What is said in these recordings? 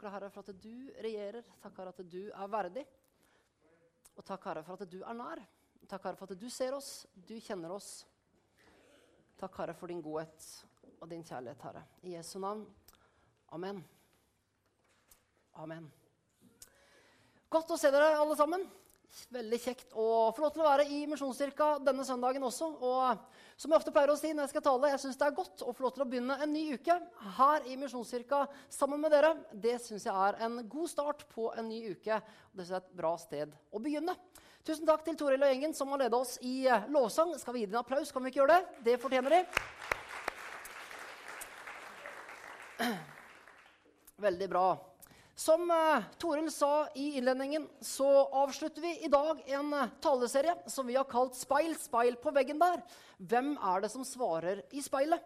takker deg, Herre, for at du regjerer. Takk, Herre, at du er verdig. Og takk, Herre, for at du er nær. Takk, Herre, for at du ser oss, du kjenner oss. Takk, Herre, for din godhet og din kjærlighet, Herre. I Jesu navn. Amen. Amen. Godt å se dere, alle sammen. Veldig kjekt å få lov til å være i Misjonskirka denne søndagen også. Og som jeg ofte pleier å si når jeg skal tale, jeg syns det er godt å få lov til å begynne en ny uke her i Misjonskirka sammen med dere. Det syns jeg er en god start på en ny uke. Og det er et bra sted å begynne. Tusen takk til Toril og gjengen som har leda oss i lovsang. Skal vi gi dem en applaus? Kan vi ikke gjøre det? Det fortjener de. Veldig bra. Som uh, Toril sa i innledningen, så avslutter vi i dag en uh, taleserie som vi har kalt 'Speil, speil på veggen der'. Hvem er det som svarer i speilet?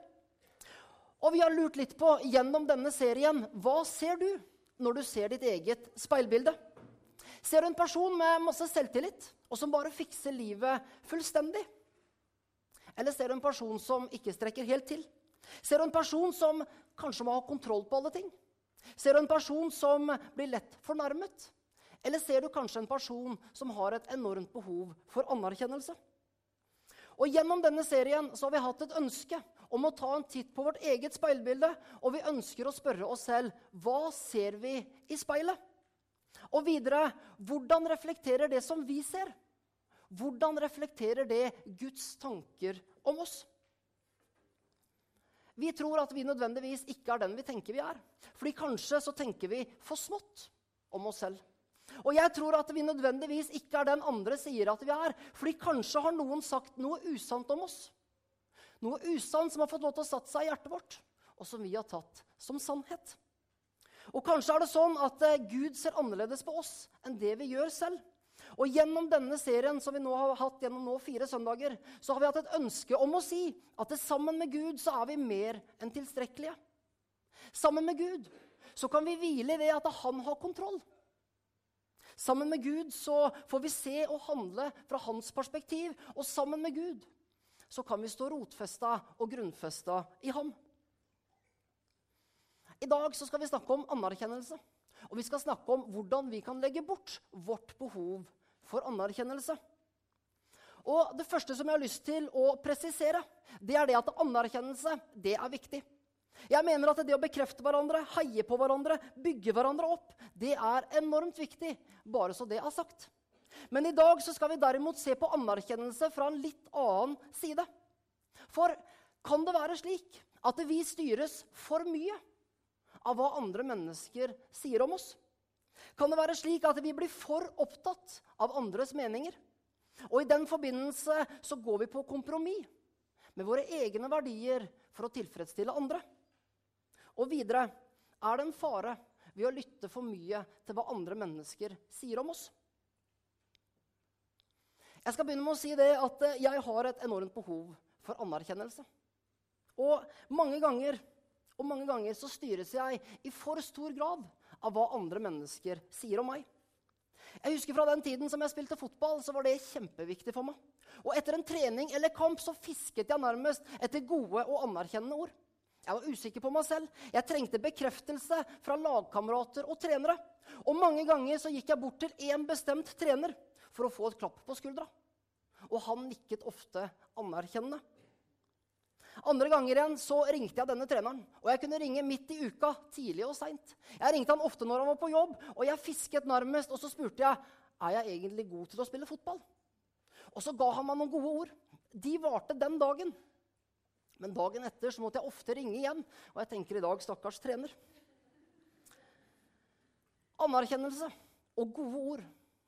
Og vi har lurt litt på gjennom denne serien hva ser du når du ser ditt eget speilbilde? Ser du en person med masse selvtillit og som bare fikser livet fullstendig? Eller ser du en person som ikke strekker helt til? Ser du en person som kanskje må ha kontroll på alle ting? Ser du en person som blir lett fornærmet? Eller ser du kanskje en person som har et enormt behov for anerkjennelse? Og Gjennom denne serien så har vi hatt et ønske om å ta en titt på vårt eget speilbilde. Og vi ønsker å spørre oss selv hva ser vi i speilet? Og videre hvordan reflekterer det som vi ser? Hvordan reflekterer det Guds tanker om oss? Vi tror at vi nødvendigvis ikke er den vi tenker vi er. Fordi kanskje så tenker vi for smått om oss selv. Og jeg tror at vi nødvendigvis ikke er den andre sier at vi er. Fordi kanskje har noen sagt noe usant om oss. Noe usant som har fått lov til å satt seg i hjertet vårt, og som vi har tatt som sannhet. Og kanskje er det sånn at eh, Gud ser annerledes på oss enn det vi gjør selv. Og Gjennom denne serien som vi nå har hatt gjennom nå fire søndager, så har vi hatt et ønske om å si at det, sammen med Gud så er vi mer enn tilstrekkelige. Sammen med Gud så kan vi hvile ved at han har kontroll. Sammen med Gud så får vi se og handle fra hans perspektiv. Og sammen med Gud så kan vi stå rotfesta og grunnfesta i ham. I dag så skal vi snakke om anerkjennelse. Og vi skal snakke om hvordan vi kan legge bort vårt behov for anerkjennelse. Og Det første som jeg har lyst til å presisere, det er det at anerkjennelse det er viktig. Jeg mener at det å bekrefte hverandre, heie på hverandre, bygge hverandre opp, det er enormt viktig. Bare så det er sagt. Men i dag så skal vi derimot se på anerkjennelse fra en litt annen side. For kan det være slik at vi styres for mye av hva andre mennesker sier om oss? Kan det være slik at vi blir for opptatt av andres meninger? Og i den forbindelse så går vi på kompromiss med våre egne verdier for å tilfredsstille andre. Og videre er det en fare ved å lytte for mye til hva andre mennesker sier om oss. Jeg skal begynne med å si det at jeg har et enormt behov for anerkjennelse. Og mange ganger og mange ganger så styres jeg i for stor grad av hva andre mennesker sier om meg. Jeg husker Fra den tiden som jeg spilte fotball, så var det kjempeviktig for meg. Og Etter en trening eller kamp så fisket jeg nærmest etter gode og anerkjennende ord. Jeg var usikker på meg selv. Jeg trengte bekreftelse fra lagkamerater og trenere. Og mange ganger så gikk jeg bort til én bestemt trener for å få et klapp på skuldra. Og han nikket ofte anerkjennende. Andre ganger igjen så ringte jeg denne treneren. Og jeg kunne ringe midt i uka, tidlig og seint. Jeg ringte han ofte når han var på jobb, og jeg fisket nærmest. Og så spurte jeg er jeg egentlig god til å spille fotball. Og så ga han meg noen gode ord. De varte den dagen. Men dagen etter så måtte jeg ofte ringe igjen. Og jeg tenker i dag stakkars trener. Anerkjennelse og gode ord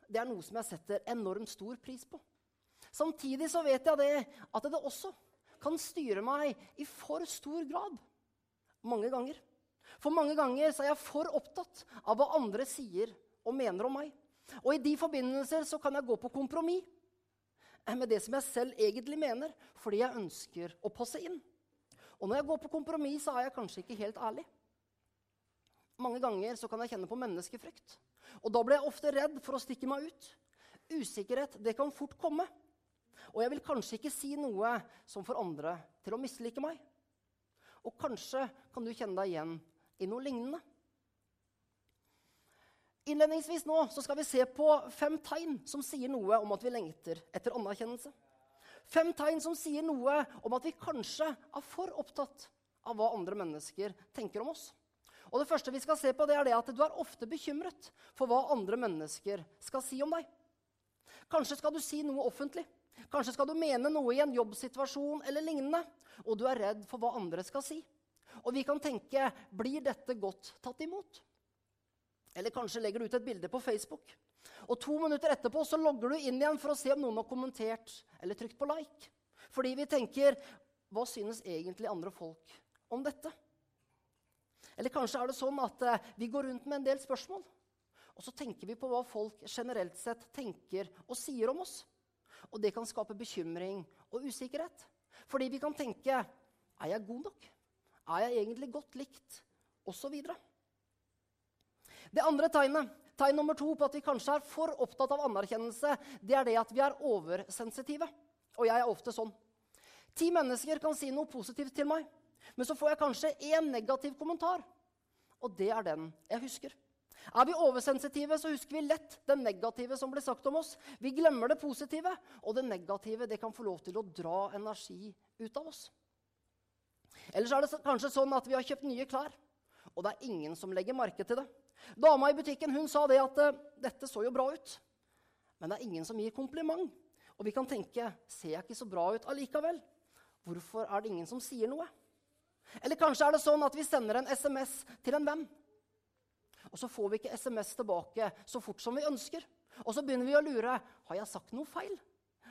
det er noe som jeg setter enormt stor pris på. Samtidig så vet jeg det at det også kan styre meg i for stor grad. Mange ganger. For mange ganger er jeg for opptatt av hva andre sier og mener om meg. Og i de forbindelser så kan jeg gå på kompromiss med det som jeg selv egentlig mener, fordi jeg ønsker å passe inn. Og når jeg går på kompromiss, så er jeg kanskje ikke helt ærlig. Mange ganger så kan jeg kjenne på menneskefrykt. Og da blir jeg ofte redd for å stikke meg ut. Usikkerhet det kan fort komme. Og jeg vil kanskje ikke si noe som får andre til å mislike meg. Og kanskje kan du kjenne deg igjen i noe lignende. Innledningsvis nå så skal vi se på fem tegn som sier noe om at vi lengter etter anerkjennelse. Fem tegn som sier noe om at vi kanskje er for opptatt av hva andre mennesker tenker om oss. Og Det første vi skal se på, det er det at du er ofte bekymret for hva andre mennesker skal si om deg. Kanskje skal du si noe offentlig. Kanskje skal du mene noe i en jobbsituasjon eller lignende, og du er redd for hva andre skal si. Og vi kan tenke blir dette godt tatt imot? Eller kanskje legger du ut et bilde på Facebook. Og to minutter etterpå så logger du inn igjen for å se om noen har kommentert eller trykt på like. Fordi vi tenker hva synes egentlig andre folk om dette? Eller kanskje er det sånn at eh, vi går rundt med en del spørsmål. Og så tenker vi på hva folk generelt sett tenker og sier om oss. Og det kan skape bekymring og usikkerhet. Fordi vi kan tenke er jeg god nok? Er jeg egentlig godt likt? Og så videre. Det andre tegnet, tegn nummer to på at vi kanskje er for opptatt av anerkjennelse, det er det at vi er oversensitive. Og jeg er ofte sånn. Ti mennesker kan si noe positivt til meg, men så får jeg kanskje én negativ kommentar. Og det er den jeg husker. Er vi oversensitive, så husker vi lett det negative som blir sagt om oss. Vi glemmer det positive, og det negative det kan få lov til å dra energi ut av oss. Ellers er det kanskje sånn at vi har kjøpt nye klær, og det er ingen som legger merke til det. Dama i butikken hun sa det at uh, dette så jo bra ut. Men det er ingen som gir kompliment. Og vi kan tenke ser jeg ikke så bra ut allikevel? Hvorfor er det ingen som sier noe? Eller kanskje er det sånn at vi sender en SMS til en venn. Og så får vi ikke SMS tilbake så fort som vi ønsker. Og så begynner vi å lure har jeg sagt noe feil.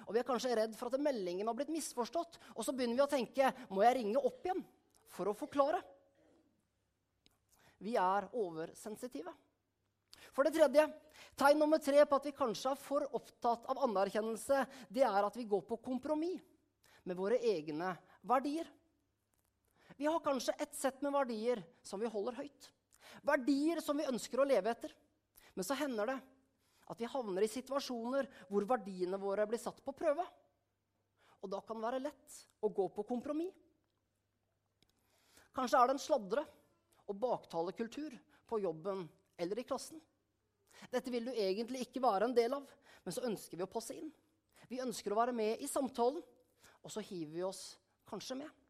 Og vi er kanskje redd for at meldingen har blitt misforstått. Og så begynner vi å tenke må jeg ringe opp igjen for å forklare. Vi er oversensitive. For det tredje, tegn nummer tre på at vi kanskje er for opptatt av anerkjennelse, det er at vi går på kompromiss med våre egne verdier. Vi har kanskje et sett med verdier som vi holder høyt. Verdier som vi ønsker å leve etter. Men så hender det at vi havner i situasjoner hvor verdiene våre blir satt på prøve. Og da kan det være lett å gå på kompromiss. Kanskje er det en sladre og baktalekultur på jobben eller i klassen. Dette vil du egentlig ikke være en del av, men så ønsker vi å passe inn. Vi ønsker å være med i samtalen, og så hiver vi oss kanskje med.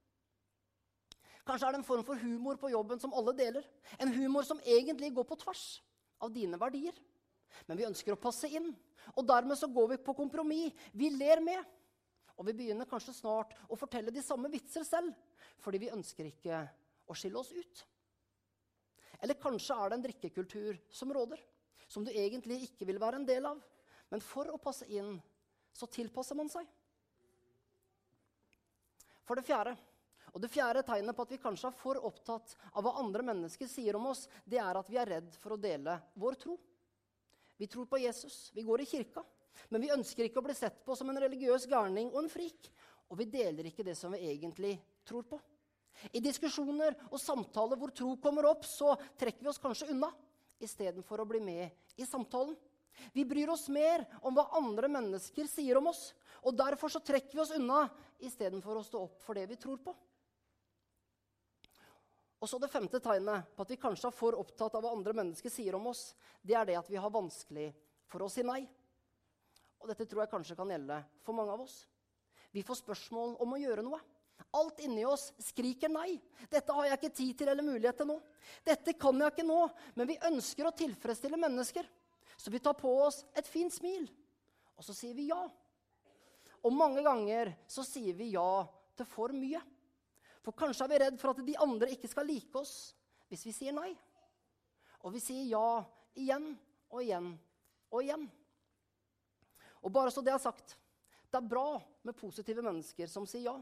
Kanskje er det en form for humor på jobben som alle deler. En humor som egentlig går på tvers av dine verdier. Men vi ønsker å passe inn, og dermed så går vi på kompromiss. Vi ler med. Og vi begynner kanskje snart å fortelle de samme vitser selv, fordi vi ønsker ikke å skille oss ut. Eller kanskje er det en drikkekultur som råder, som du egentlig ikke vil være en del av. Men for å passe inn, så tilpasser man seg. For det fjerde og det fjerde tegnet på at vi kanskje er for opptatt av hva andre mennesker sier om oss, det er at vi er redd for å dele vår tro. Vi tror på Jesus, vi går i kirka, men vi ønsker ikke å bli sett på som en religiøs gærning og en frik. Og vi deler ikke det som vi egentlig tror på. I diskusjoner og samtaler hvor tro kommer opp, så trekker vi oss kanskje unna istedenfor å bli med i samtalen. Vi bryr oss mer om hva andre mennesker sier om oss. Og derfor så trekker vi oss unna istedenfor å stå opp for det vi tror på. Og så Det femte tegnet på at vi kanskje er for opptatt av hva andre mennesker sier om oss, det er det at vi har vanskelig for å si nei. Og Dette tror jeg kanskje kan gjelde for mange av oss. Vi får spørsmål om å gjøre noe. Alt inni oss skriker nei. 'Dette har jeg ikke tid til eller mulighet til nå.' 'Dette kan jeg ikke nå.' Men vi ønsker å tilfredsstille mennesker. Så vi tar på oss et fint smil, og så sier vi ja. Og mange ganger så sier vi ja til for mye. For kanskje er vi redd for at de andre ikke skal like oss hvis vi sier nei. Og vi sier ja igjen og igjen og igjen. Og bare så det er sagt det er bra med positive mennesker som sier ja.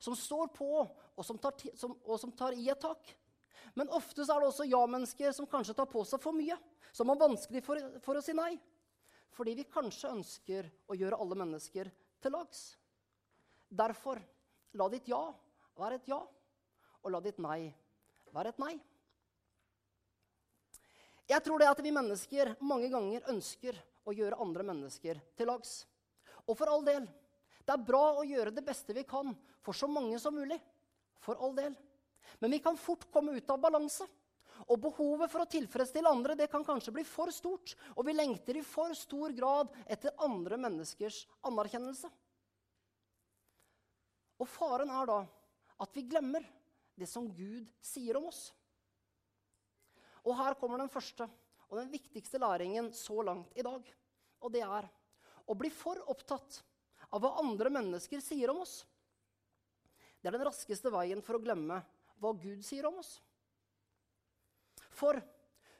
Som står på, og som tar, som, og som tar i et tak. Men ofte er det også ja-mennesker som kanskje tar på seg for mye. Som har vanskelig for, for å si nei. Fordi vi kanskje ønsker å gjøre alle mennesker til lags. Derfor, la ditt ja være et ja, og la ditt nei være et nei. Jeg tror det at vi mennesker mange ganger ønsker å gjøre andre mennesker til lags. Og for all del, det er bra å gjøre det beste vi kan for så mange som mulig. For all del. Men vi kan fort komme ut av balanse. Og behovet for å tilfredsstille andre det kan kanskje bli for stort, og vi lengter i for stor grad etter andre menneskers anerkjennelse. Og faren er da at vi glemmer det som Gud sier om oss. Og her kommer den første og den viktigste læringen så langt i dag. Og det er å bli for opptatt av hva andre mennesker sier om oss. Det er den raskeste veien for å glemme hva Gud sier om oss. For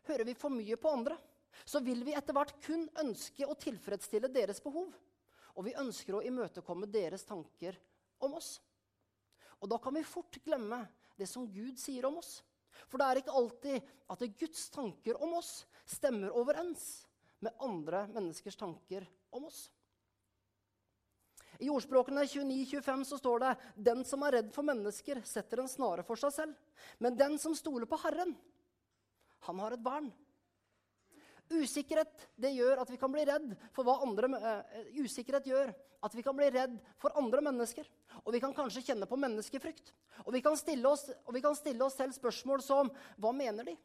hører vi for mye på andre, så vil vi etter hvert kun ønske å tilfredsstille deres behov. Og vi ønsker å imøtekomme deres tanker om oss. Og da kan vi fort glemme det som Gud sier om oss. For det er ikke alltid at Guds tanker om oss stemmer overens med andre menneskers tanker om oss. I ordspråkene 29-25 så står det den som er redd for mennesker, setter en snare for seg selv. Men den som stoler på Herren, han har et vern. Usikkerhet det gjør at vi kan bli redd for hva andre, uh, usikkerhet gjør at vi kan bli redd for andre mennesker. Og vi kan kanskje kjenne på menneskefrykt. Og vi kan stille oss, kan stille oss selv spørsmål som hva mener de?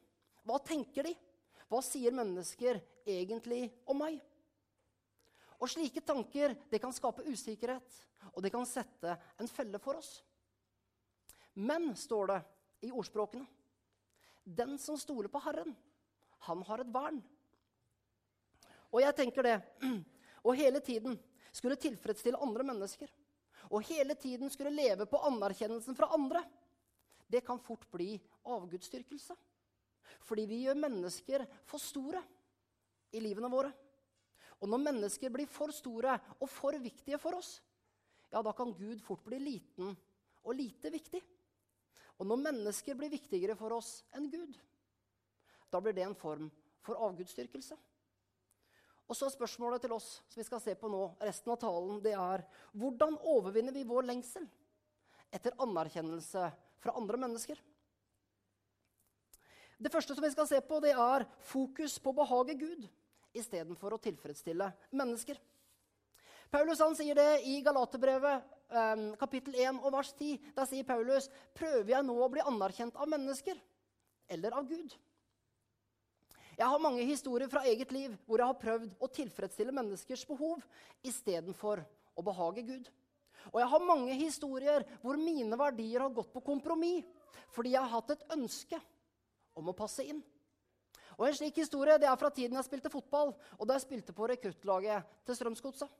Hva tenker de? Hva sier mennesker egentlig om meg? Og slike tanker det kan skape usikkerhet, og det kan sette en felle for oss. Men, står det i ordspråkene, den som stoler på Herren, han har et vern. Og jeg tenker det. Og hele tiden skulle tilfredsstille andre mennesker. Og hele tiden skulle leve på anerkjennelsen fra andre. Det kan fort bli avgudsdyrkelse. Fordi vi gjør mennesker for store i livene våre. Og når mennesker blir for store og for viktige for oss, ja, da kan Gud fort bli liten og lite viktig. Og når mennesker blir viktigere for oss enn Gud, da blir det en form for avgudsdyrkelse. Og så er spørsmålet til oss som vi skal se på nå, resten av talen, det er hvordan overvinner vi vår lengsel etter anerkjennelse fra andre mennesker? Det første som vi skal se på, det er fokus på å behage Gud istedenfor å tilfredsstille mennesker. Paulus han sier det i Galaterbrevet um, kapittel 1 og vers 10. Der sier Paulus.: Prøver jeg nå å bli anerkjent av mennesker eller av Gud? Jeg har mange historier fra eget liv hvor jeg har prøvd å tilfredsstille menneskers behov istedenfor å behage Gud. Og jeg har mange historier hvor mine verdier har gått på kompromiss fordi jeg har hatt et ønske om å passe inn. Og En slik historie det er fra tiden jeg spilte fotball, og da jeg spilte på rekruttlaget til Strømsgodset.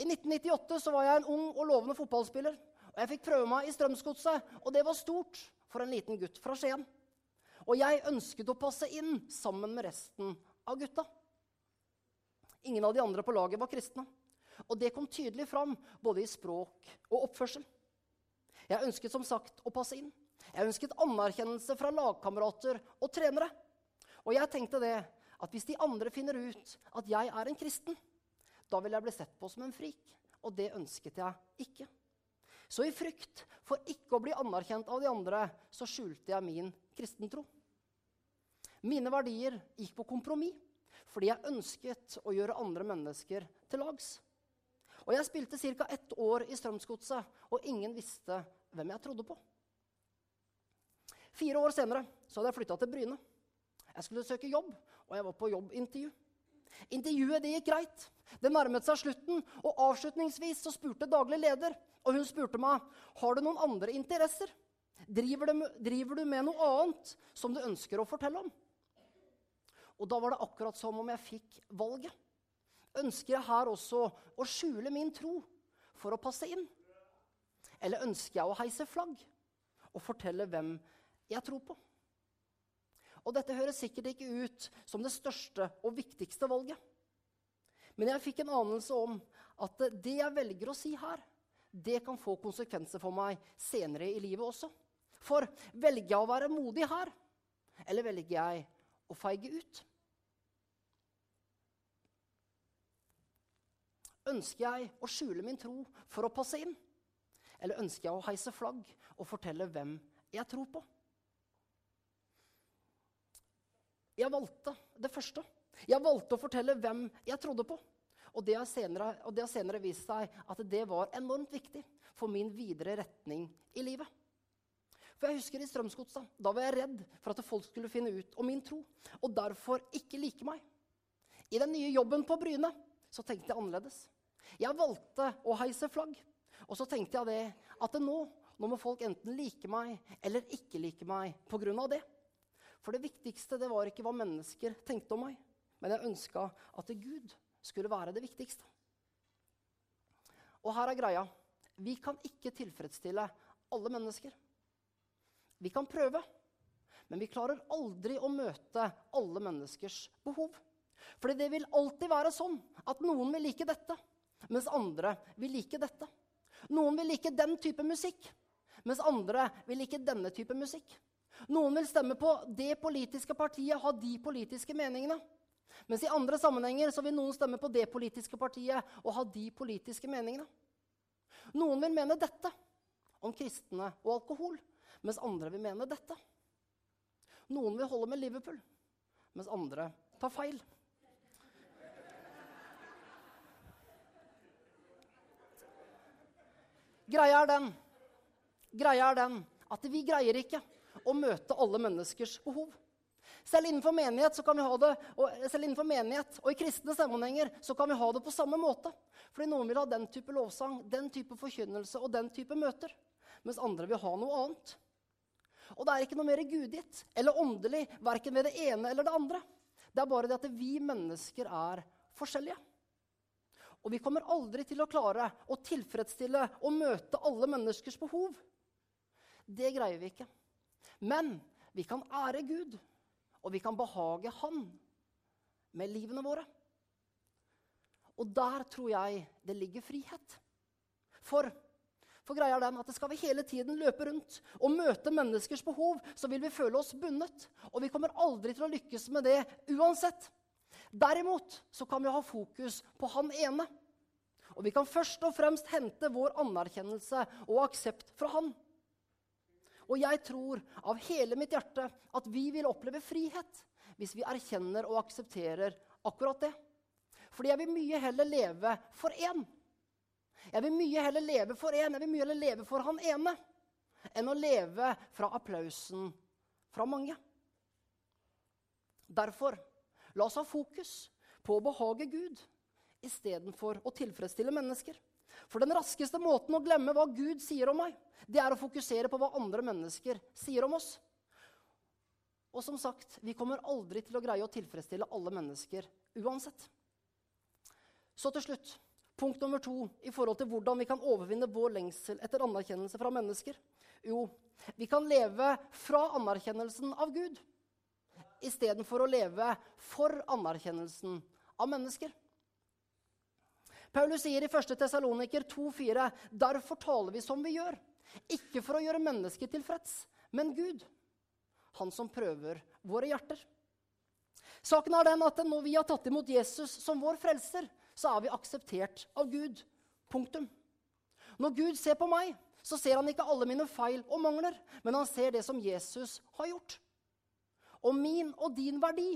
I 1998 så var jeg en ung og lovende fotballspiller. og Jeg fikk prøve meg i Strømsgodset, og det var stort for en liten gutt fra Skien. Og jeg ønsket å passe inn sammen med resten av gutta. Ingen av de andre på laget var kristne. Og det kom tydelig fram både i språk og oppførsel. Jeg ønsket som sagt å passe inn. Jeg ønsket anerkjennelse fra lagkamerater og trenere. Og jeg tenkte det at hvis de andre finner ut at jeg er en kristen, da vil jeg bli sett på som en frik. Og det ønsket jeg ikke. Så i frykt for ikke å bli anerkjent av de andre, så skjulte jeg min kristentro. Mine verdier gikk på kompromiss fordi jeg ønsket å gjøre andre mennesker til lags. Og jeg spilte ca. ett år i Strømsgodset, og ingen visste hvem jeg trodde på. Fire år senere så hadde jeg flytta til Bryne. Jeg skulle søke jobb, og jeg var på jobbintervju. Intervjuet det gikk greit. Det nærmet seg slutten, og avslutningsvis så spurte daglig leder, og hun spurte meg har du noen andre interesser. Driver du, driver du med noe annet som du ønsker å fortelle om? Og da var det akkurat som om jeg fikk valget. Ønsker jeg her også å skjule min tro for å passe inn? Eller ønsker jeg å heise flagg og fortelle hvem jeg tror på? Og dette høres sikkert ikke ut som det største og viktigste valget. Men jeg fikk en anelse om at det jeg velger å si her, det kan få konsekvenser for meg senere i livet også. For velger jeg å være modig her, eller velger jeg å feige ut? Ønsker jeg å skjule min tro for å passe inn? Eller ønsker jeg å heise flagg og fortelle hvem jeg tror på? Jeg valgte det første. Jeg valgte å fortelle hvem jeg trodde på. Og det har senere, senere vist seg at det var enormt viktig for min videre retning i livet. For jeg husker i Strømsgodset. Da var jeg redd for at folk skulle finne ut om min tro, og derfor ikke like meg. I den nye jobben på Bryne så tenkte jeg annerledes. Jeg valgte å heise flagg. Og så tenkte jeg det at nå, nå må folk enten like meg eller ikke like meg pga. det. For det viktigste det var ikke hva mennesker tenkte om meg, men jeg ønska at Gud skulle være det viktigste. Og her er greia. Vi kan ikke tilfredsstille alle mennesker. Vi kan prøve, men vi klarer aldri å møte alle menneskers behov. Fordi det vil alltid være sånn at noen vil like dette, mens andre vil like dette. Noen vil like den type musikk, mens andre vil like denne type musikk. Noen vil stemme på det politiske partiet, ha de politiske meningene. Mens i andre sammenhenger så vil noen stemme på det politiske partiet og ha de politiske meningene. Noen vil mene dette om kristne og alkohol, mens andre vil mene dette. Noen vil holde med Liverpool, mens andre tar feil. Greia er den, greia er den at vi greier ikke å møte alle menneskers behov. Selv innenfor menighet, det, og, selv innenfor menighet og i kristne sammenhenger så kan vi ha det på samme måte. Fordi noen vil ha den type lovsang, den type forkynnelse og den type møter. Mens andre vil ha noe annet. Og det er ikke noe mer gudgitt eller åndelig verken ved det ene eller det andre. Det er bare det at vi mennesker er forskjellige. Og vi kommer aldri til å klare å tilfredsstille og møte alle menneskers behov. Det greier vi ikke. Men vi kan ære Gud, og vi kan behage Han med livene våre. Og der tror jeg det ligger frihet. For, for greia er den at skal vi hele tiden løpe rundt og møte menneskers behov, så vil vi føle oss bundet. Og vi kommer aldri til å lykkes med det uansett. Derimot så kan vi ha fokus på han ene. Og vi kan først og fremst hente vår anerkjennelse og aksept fra han. Og jeg tror av hele mitt hjerte at vi vil oppleve frihet hvis vi erkjenner og aksepterer akkurat det. Fordi jeg vil mye heller leve for én. Jeg vil mye heller leve for én, jeg vil mye heller leve for han ene enn å leve fra applausen fra mange. Derfor, la oss ha fokus på å behage Gud istedenfor å tilfredsstille mennesker. For den raskeste måten å glemme hva Gud sier om meg, det er å fokusere på hva andre mennesker sier om oss. Og som sagt, vi kommer aldri til å greie å tilfredsstille alle mennesker uansett. Så til slutt, punkt nummer to i forhold til hvordan vi kan overvinne vår lengsel etter anerkjennelse fra mennesker. Jo, vi kan leve fra anerkjennelsen av Gud istedenfor å leve for anerkjennelsen av mennesker. Paulus sier i 1. Tessaloniker 2,4.: Derfor taler vi som vi gjør. Ikke for å gjøre mennesket tilfreds, men Gud, han som prøver våre hjerter. Saken er den at når vi har tatt imot Jesus som vår frelser, så er vi akseptert av Gud. Punktum. Når Gud ser på meg, så ser han ikke alle mine feil og mangler, men han ser det som Jesus har gjort. Og min og din verdi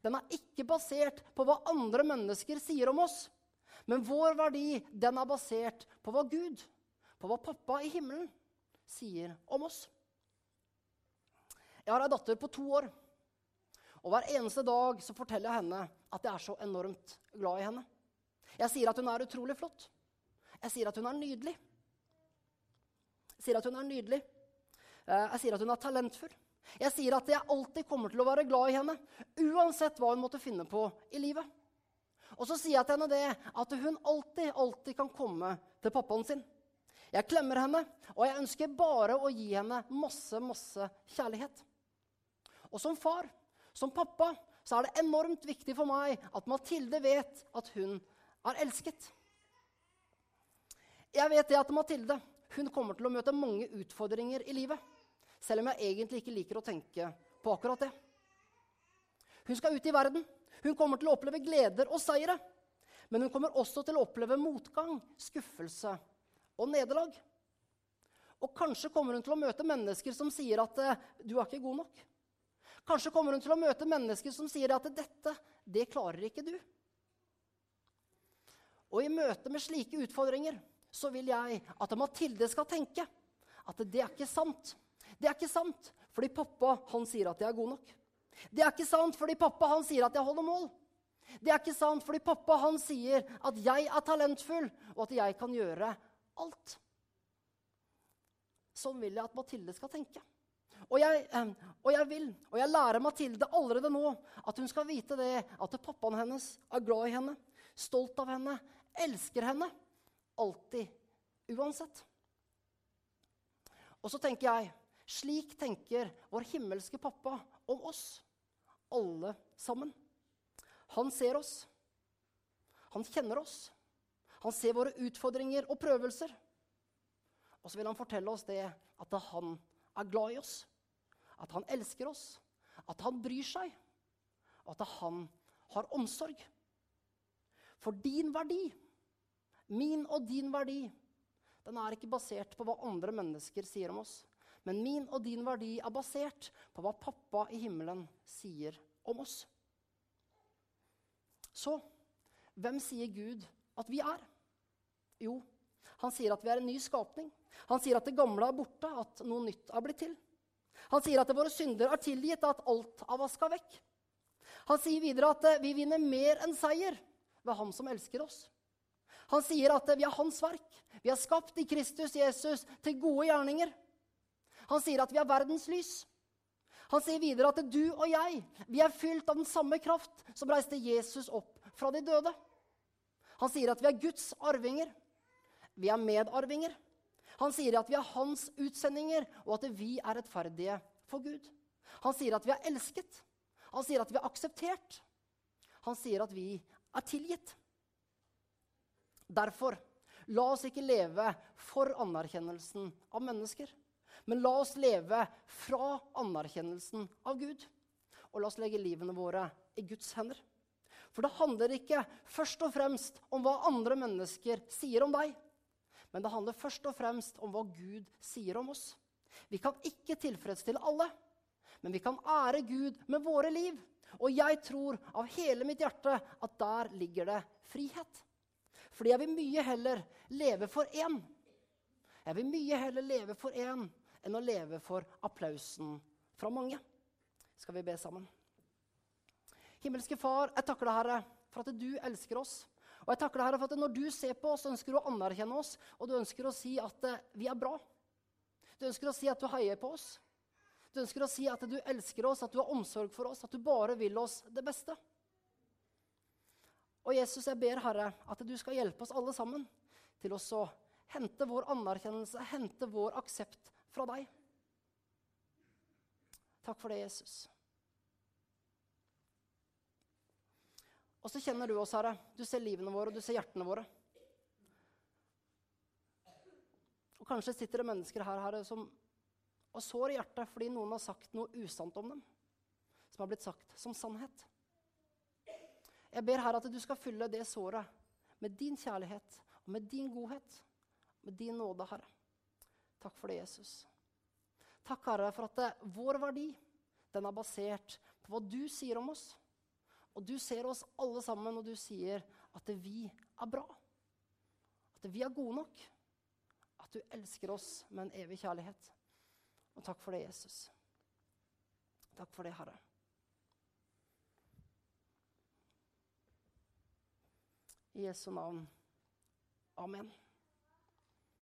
den er ikke basert på hva andre mennesker sier om oss, men vår verdi den er basert på hva Gud, på hva pappa i himmelen, sier om oss. Jeg har ei datter på to år. Og hver eneste dag så forteller jeg henne at jeg er så enormt glad i henne. Jeg sier at hun er utrolig flott. Jeg sier at hun er nydelig. Jeg sier at hun er nydelig. Eh, jeg sier at hun er talentfull. Jeg sier at jeg alltid kommer til å være glad i henne, uansett hva hun måtte finne på i livet. Og så sier jeg til henne det at hun alltid, alltid kan komme til pappaen sin. Jeg klemmer henne, og jeg ønsker bare å gi henne masse, masse kjærlighet. Og som far, som pappa, så er det enormt viktig for meg at Mathilde vet at hun er elsket. Jeg vet det at Mathilde hun kommer til å møte mange utfordringer i livet. Selv om jeg egentlig ikke liker å tenke på akkurat det. Hun skal ut i verden. Hun kommer til å oppleve gleder og seire. Men hun kommer også til å oppleve motgang, skuffelse og nederlag. Og kanskje kommer hun til å møte mennesker som sier at eh, 'du er ikke god nok'. Kanskje kommer hun til å møte mennesker som sier at 'dette, det klarer ikke du'. Og i møte med slike utfordringer så vil jeg at Mathilde skal tenke at det er ikke sant. Det er ikke sant fordi pappa han sier at jeg er god nok. Det er ikke sant fordi pappa han sier at jeg holder mål. Det er ikke sant fordi pappa han sier at jeg er talentfull, og at jeg kan gjøre alt. Sånn vil jeg at Mathilde skal tenke. Og jeg, eh, og jeg, vil, og jeg lærer Mathilde allerede nå at hun skal vite det, at pappaen hennes er glad i henne, stolt av henne, elsker henne. Alltid. Uansett. Og så tenker jeg slik tenker vår himmelske pappa om oss, alle sammen. Han ser oss. Han kjenner oss. Han ser våre utfordringer og prøvelser. Og så vil han fortelle oss det at han er glad i oss at han elsker oss, at han bryr seg, og at han har omsorg. For din verdi, min og din verdi, den er ikke basert på hva andre mennesker sier om oss. Men min og din verdi er basert på hva pappa i himmelen sier om oss. Så hvem sier Gud at vi er? Jo, han sier at vi er en ny skapning. Han sier at det gamle er borte, at noe nytt er blitt til. Han sier at våre synder er tilgitt, at alt er vaska vekk. Han sier videre at eh, vi vinner mer enn seier ved Ham som elsker oss. Han sier at eh, vi er Hans verk. Vi er skapt i Kristus Jesus til gode gjerninger. Han sier at vi er verdens lys. Han sier videre at du og jeg vi er fylt av den samme kraft som reiste Jesus opp fra de døde. Han sier at vi er Guds arvinger. Vi er medarvinger. Han sier at vi er hans utsendinger, og at vi er rettferdige for Gud. Han sier at vi er elsket. Han sier at vi er akseptert. Han sier at vi er tilgitt. Derfor, la oss ikke leve for anerkjennelsen av mennesker. Men la oss leve fra anerkjennelsen av Gud. Og la oss legge livene våre i Guds hender. For det handler ikke først og fremst om hva andre mennesker sier om deg. Men det handler først og fremst om hva Gud sier om oss. Vi kan ikke tilfredsstille alle, men vi kan ære Gud med våre liv. Og jeg tror av hele mitt hjerte at der ligger det frihet. Fordi jeg vil mye heller leve for én. Jeg vil mye heller leve for én enn å leve for applausen fra mange. Skal vi be sammen? Himmelske Far, jeg takker deg, Herre, for at du elsker oss. Og jeg takker deg, Herre, for at når du ser på oss, ønsker du å anerkjenne oss, og du ønsker å si at uh, vi er bra. Du ønsker å si at du heier på oss. Du ønsker å si at du elsker oss, at du har omsorg for oss, at du bare vil oss det beste. Og Jesus, jeg ber, Herre, at du skal hjelpe oss alle sammen til å hente vår anerkjennelse, hente vår aksept fra deg. Takk for det, Jesus. Og så kjenner du oss, Herre. Du ser livene våre, og du ser hjertene våre. Og kanskje sitter det mennesker her, Herre, som har sår i hjertet fordi noen har sagt noe usant om dem. Som har blitt sagt som sannhet. Jeg ber Herre at du skal fylle det såret med din kjærlighet og med din godhet. Med din nåde, Herre. Takk for det, Jesus. Takk, Herre, for at det, vår verdi den er basert på hva du sier om oss. Og du ser oss alle sammen, og du sier at vi er bra. At vi er gode nok. At du elsker oss med en evig kjærlighet. Og takk for det, Jesus. Takk for det, Herre. I Jesu navn. Amen.